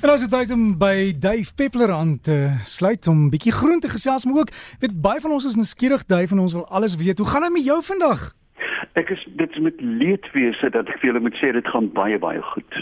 En ons het tyd om by Dave Peppler aan te sluit om bietjie groente gesels maar ook weet baie van ons is nuuskierig Dave en ons wil alles weet. Hoe gaan dit met jou vandag? Ek is dit met leedwese dat ek vir julle moet sê dit gaan baie baie goed.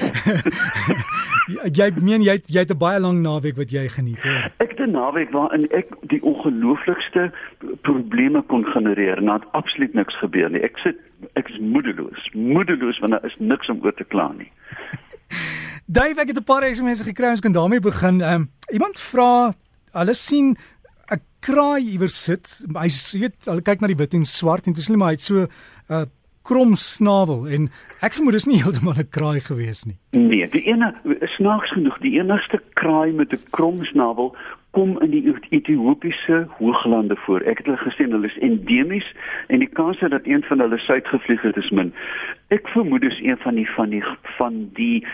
jy meen jy het, jy het 'n baie lang naweek wat jy geniet hoor. Ek het 'n naweek waarin ek die ongelooflikste probleme kon genereer. Naat absoluut niks gebeur nie. Ek sit ek is moedeloos. Moedeloos want daar is niks om oor te kla nie. Dave, ek het 'n paar SMS'e gekry, ons kan daarmee begin. Ehm um, iemand vra, hulle sien 'n kraai iewers sit. Hy weet, hulle kyk na die wit en swart en dit is net maar hy het so 'n uh, krom snavel en ek vermoed dis nie heeltemal 'n kraai gewees nie. Nee, die ene snaaks genoeg, die enigste kraai met 'n krom snavel kom in die Ethiopiese hooglande voor. Ek het hulle gesien, hulle is endemies en die kans dat een van hulle suidgevlieg het is min. Ek vermoed dis een van die van die van die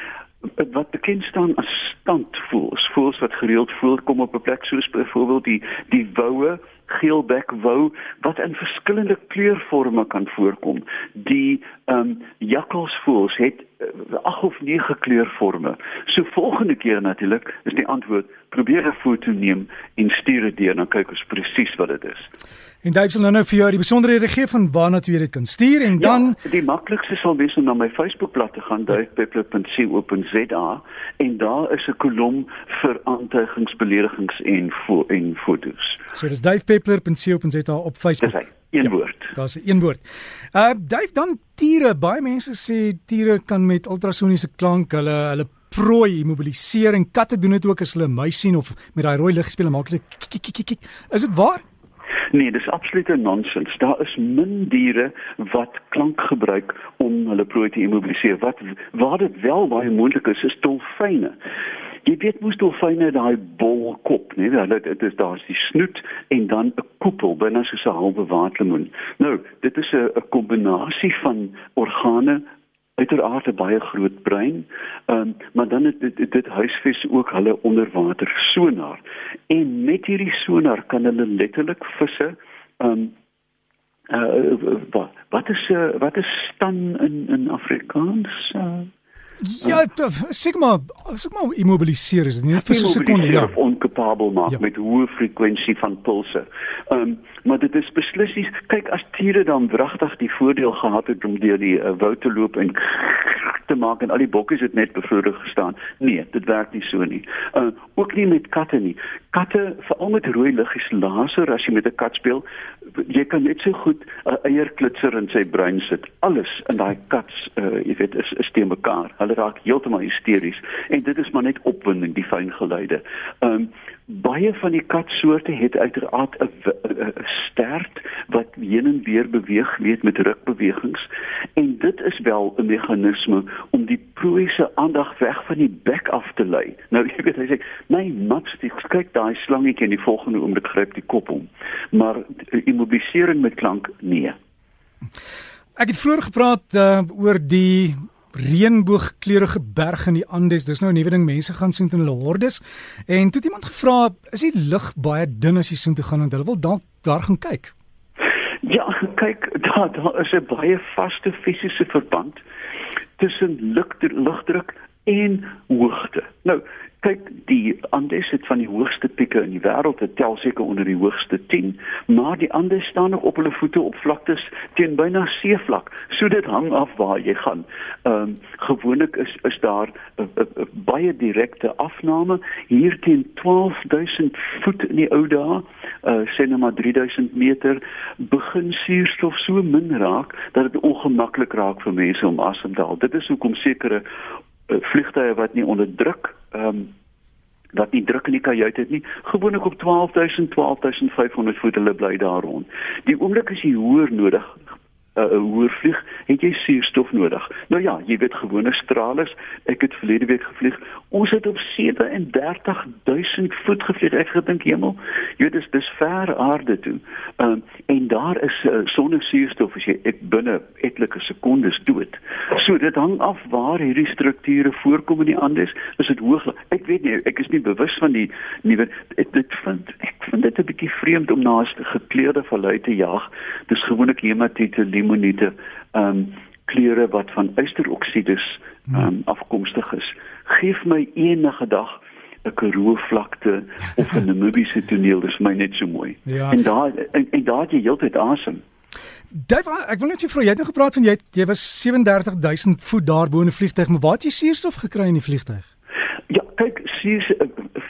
wat bekend staan as standvoels, voels wat gereeld voorkom op 'n plek soos byvoorbeeld die die woue, geelbek wou wat in verskillende kleurforme kan voorkom. Die ehm um, jakkalsvoels het ag of nege kleurforme. So volgende keer natuurlik is die antwoord probeer 'n foto neem en stuur dit deur dan kyk ons presies wat dit is. En Dave sal nou nou vir jou die besonderhede gee van waarna jy dit kan stuur en dan ja, die maklikste sal wees om na my Facebookblad te gaan duifpeppler.co.za en daar is 'n kolom vir aantuigings, beledigings en fo en fotos. So dis duifpeppler.co.za op Facebook. Dis een ja, woord. Daar's 'n een woord. Uh Dave dan tiere, baie mense sê tiere kan met ultrasoniese klank hulle hulle prooi immobiliseer en katte doen dit ook as hulle muis sien of met daai rooi lig speel en maak hulle Is dit waar? Nee, dis absolute nonsens. Daar is min diere wat klank gebruik om hulle prooi te immobiliseer. Wat waar dit wel baie moontlik is, is dolfyne. Jy weet mos dolfyne daai bol kop, nee, hulle dit is daar's die snoet en dan 'n koepel binne soos 'n halwe waterlemoen. Nou, dit is 'n 'n kombinasie van organe uiteraard 'n baie groot brein. Um, maar dan het dit dit huisves ook hulle onderwater sonar. En met hierdie sonar kan hulle letterlik visse um, uh, wat is uh, wat is stan in in Afrikaans? Uh, Ja, sê maar, sê maar immobiliseer is dit nie vir so 'n sekonde ja, onkapabel maak ja. met hoë frekwensie van pulse. Ehm um, maar dit is beslis nie kyk as tiere dan wragtig die voordeel gehad het om deur die uh, woud te loop en te maak en al die bokkies het net bevroedig gestaan. Nee, dit werk nie so nie. Uh ook nie met katte nie. Katte veral met rooi liggies laser as jy met 'n kat speel, jy kan net so goed 'n uh, eierklitser in sy brein sit. Alles in daai kat uh jy weet is is te mekaar. Hulle raak heeltemal hysteries en dit is maar net opwinding, die fyn geluide. Um baie van die katsoorte het uiteraard 'n stert wat heen en weer beweeg weet met rukbewegings en dit is wel 'n meganisme om die prooi se aandag weg van die bek af te lei. Nou jy weet hy sê, "Nee, mats, kyk daai slangetjie in die volgende oomblik gryp die kop om." Maar immobilisering met klank nee. Ek het vroeër gepraat uh, oor die reënboogkleurige berg in die Andes. Dis nou 'n nuwe ding mense gaan sien in hulle hordes. En toe het iemand gevra, is die lug baie dun as jy soontoe gaan en hulle wil dalk daar gaan kyk? Ja, kyk, daar daar is 'n baie vaste fisiese verband tussen lugdruk en hoogte. Nou, die Andes het van die hoogste pieke in die wêreld dit tel seker onder die hoogste 10 maar die Andes staan nog op hulle voete op vlaktes teen byna seevlak. So dit hang af waar jy gaan. Ehm um, gewoonlik is is daar 'n baie direkte afname hier teen 12000 voet in die ou dae. Uh, sê net maar 3000 meter. Begin suurstof so min raak dat dit ongemaklik raak vir mense om asem te haal. Dit is hoekom sekere uh, vliegtye wat nie onder druk ehm um, wat nie druk in die kajuit het nie. Gewoonlik op 12000 12500 voet hulle bly daar rond. Die oomblik as jy hoër nodig 'n uh, hoër vlieg, het jy suurstof nodig. Nou ja, jy weet gewone stralers, ek het verlede week gevlieg. Ons het op 37000 voet gevlieg. Ek gedink hemel, jy weet dis dis ver aarde toe. Ehm um, en daar is uh, sonder suurstof as jy ek binne etlike sekondes dood. So dit hang af waar hierdie strukture voorkom in die Andes. Is dit hoog? Ek weet nie, ek is nie bewus van die nuwe dit vind ek vind dit 'n bietjie vreemd om na 'n gekleurde vallei te jag. Dis gewoonlik hematite limonite ehm um, kleure wat van ysteroksides ehm um, afkomstig is. geef my enige dag 'n Karoo vlakte of 'n Namibiese toneel, dis my net so mooi. Ja. En daar en, en daar het jy heeltyd asem. Dave, ek wil net vir jy het nou gepraat van jy jy was 37000 voet daar bo in 'n vliegtyg, maar waar het jy suurstof gekry in die vliegtyg? Ja, kyk, sies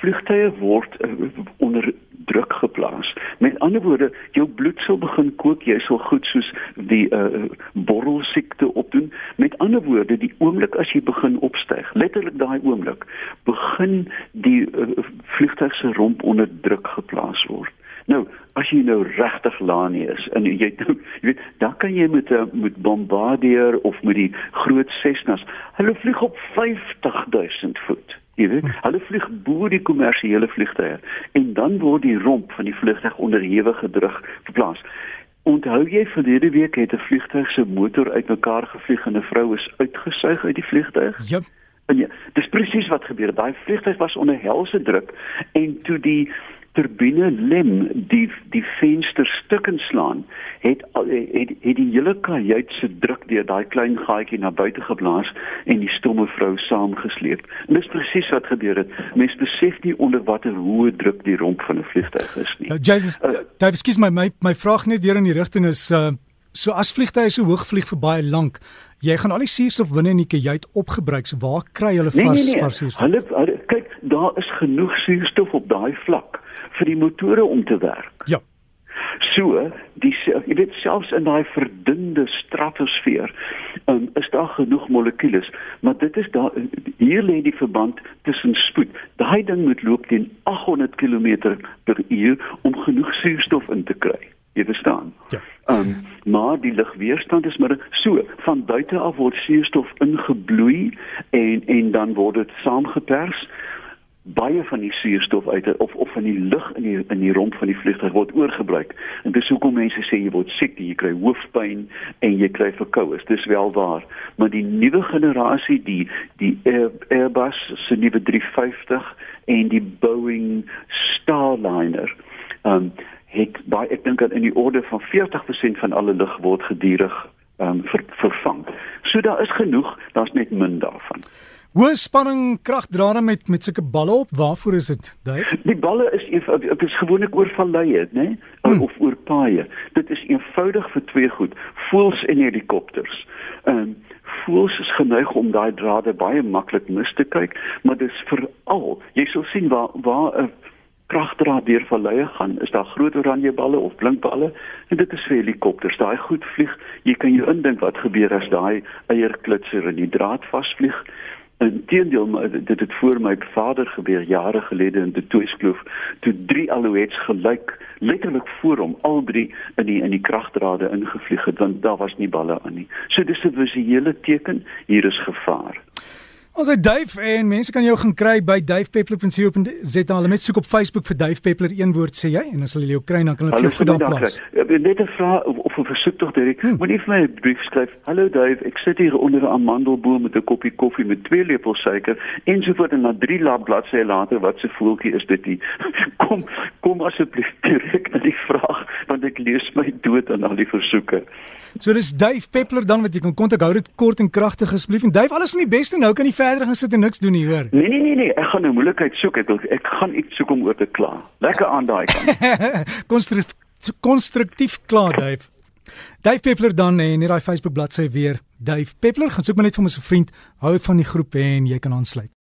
vliegtye word uh, onder druk geplaas. Met ander woorde, jou bloed sal begin kook, jy sal goed soos die uh, borrel siekte opdoen. Met ander woorde, die oomblik as jy begin opstyg, letterlik daai oomblik, begin die uh, vliegtuig se romp onder druk geplaas word. Nou, as jy nou regtig laag nie is en jy nou, jy weet, dan kan jy met 'n met Bombardier of met die groot Cessnas, hulle vlieg op 50000 voet. Jy weet, hulle vlieg bo die kommersiële vliegtye en dan word die romp van die vliegtuig onder hewige druk geplaas. Onthou jy verlede week het 'n vliegtuig se motor uitmekaar gevlieg en 'n vrou is uitgesuig uit die vliegtuig? Ja. En ja, dis presies wat gebeur. Daai vliegtuig was onder helse druk en toe die turbine lem die die venster stukken slaan het het het die hele kajuit se druk deur daai klein gaatjie na buite geblaas en die stomme vrou saamgesleep. En dis presies wat gebeur het. Mens besef nie onder watter hoë druk die romp van 'n vliegtuig is nie. Nou, Jesus, uh, Dave, skus my my my vraag net weer in die rigting is uh so as vliegtye so hoog vlieg vir baie lank, jy gaan al die suurstof binne in die kajuit opgebruik. So waar kry hulle vars nee, nee, nee. vars suurstof? Hulle, hulle kyk, daar is genoeg suurstof op daai vlak vir die motore om te werk. Ja. So, die jy weet selfs in daai verdunde stratosfeer, um, is daar genoeg molekules, maar dit is daar hier lê die verband tussen spoed. Daai ding moet loop teen 800 km per uur om genoeg suurstof in te kry. Jy verstaan? Ja. Um, maar die lugweerstand is maar so van buite af word suurstof ingebloei en en dan word dit saamgepers baie van die suurstof uit of of van die lug in die in die romp van die vliegtuig word oorgebruik. En dis hoekom mense sê jy word siek, jy kry hoofpyn en jy kry verkoue. Dis wel waar, maar die nuwe generasie, die die Air, Airbus se nuwe 350 en die Boeing Starliner, ehm um, het baie ek dink dat in die orde van 40% van alle lug word gedurig ehm um, ver, vervang. So daar is genoeg, daar's net min daarvan. Hoe spanning kragdrade met met sulke balle op? Waarvoor is dit, Dave? Die balle is dit is gewoonlik oor valleie, né? Nee? Hmm. Of oor paaie. Dit is eenvoudig vir twee goed: voels en helikopters. Ehm um, voels is geneig om daai drade baie maklik mis te kyk, maar dis veral, jy sal sien waar waar 'n kragdraad deur valleie gaan, is daar groot oranje balle of blink balle en dit is vir helikopters. Daai goed vlieg, jy kan jou indink wat gebeur as daai eierklitser in die draad vasvlieg. Inteendeel, dit het voor my vader gebeur jare gelede in die Toeskloof, toe drie alouets gelyk letterlik voor hom al drie in die in die kragdrade ingevlieg het want daar was nie balle aan nie. So dis 'n visuele teken, hier is gevaar. Ons het Dave en mense kan jou gaan kry by davepeppler.co.za. Hulle met soek op Facebook vir Dave Peppler een woord sê jy en as hulle jou kry dan kan hulle vir jou gedaan plaas. Net 'n vraag of 'n versoek tog Derek. Hmm. Moenie vir my 'n brief skryf. Hallo Dave, ek sit hier onder 'n amandelboom met 'n koppie koffie met twee lepels suiker ensovoorts en na drie lap bladsye later wat se voeltjie is dit nie. Kom kom asseblief direk na die vraag want ek lees my dood aan al die versoeke. So dis Dave Peppler dan wat jy kan kontak hou dit kort en kragtig asseblief en Dave alles van die beste nou kan jy verder gaan sit en niks doen nie hoor. Nee nee nee nee, ek gaan nou moeilikheid soek. Ek ek gaan iets soek om oor te kla. Lekker aan daai kant. Konstruktief konstruktief kla Dave. Dave Peppler dan en net daai Facebook bladsy weer. Dave Peppler gaan soek maar net vir my se vriend. Hou van die groep en jy kan aansluit.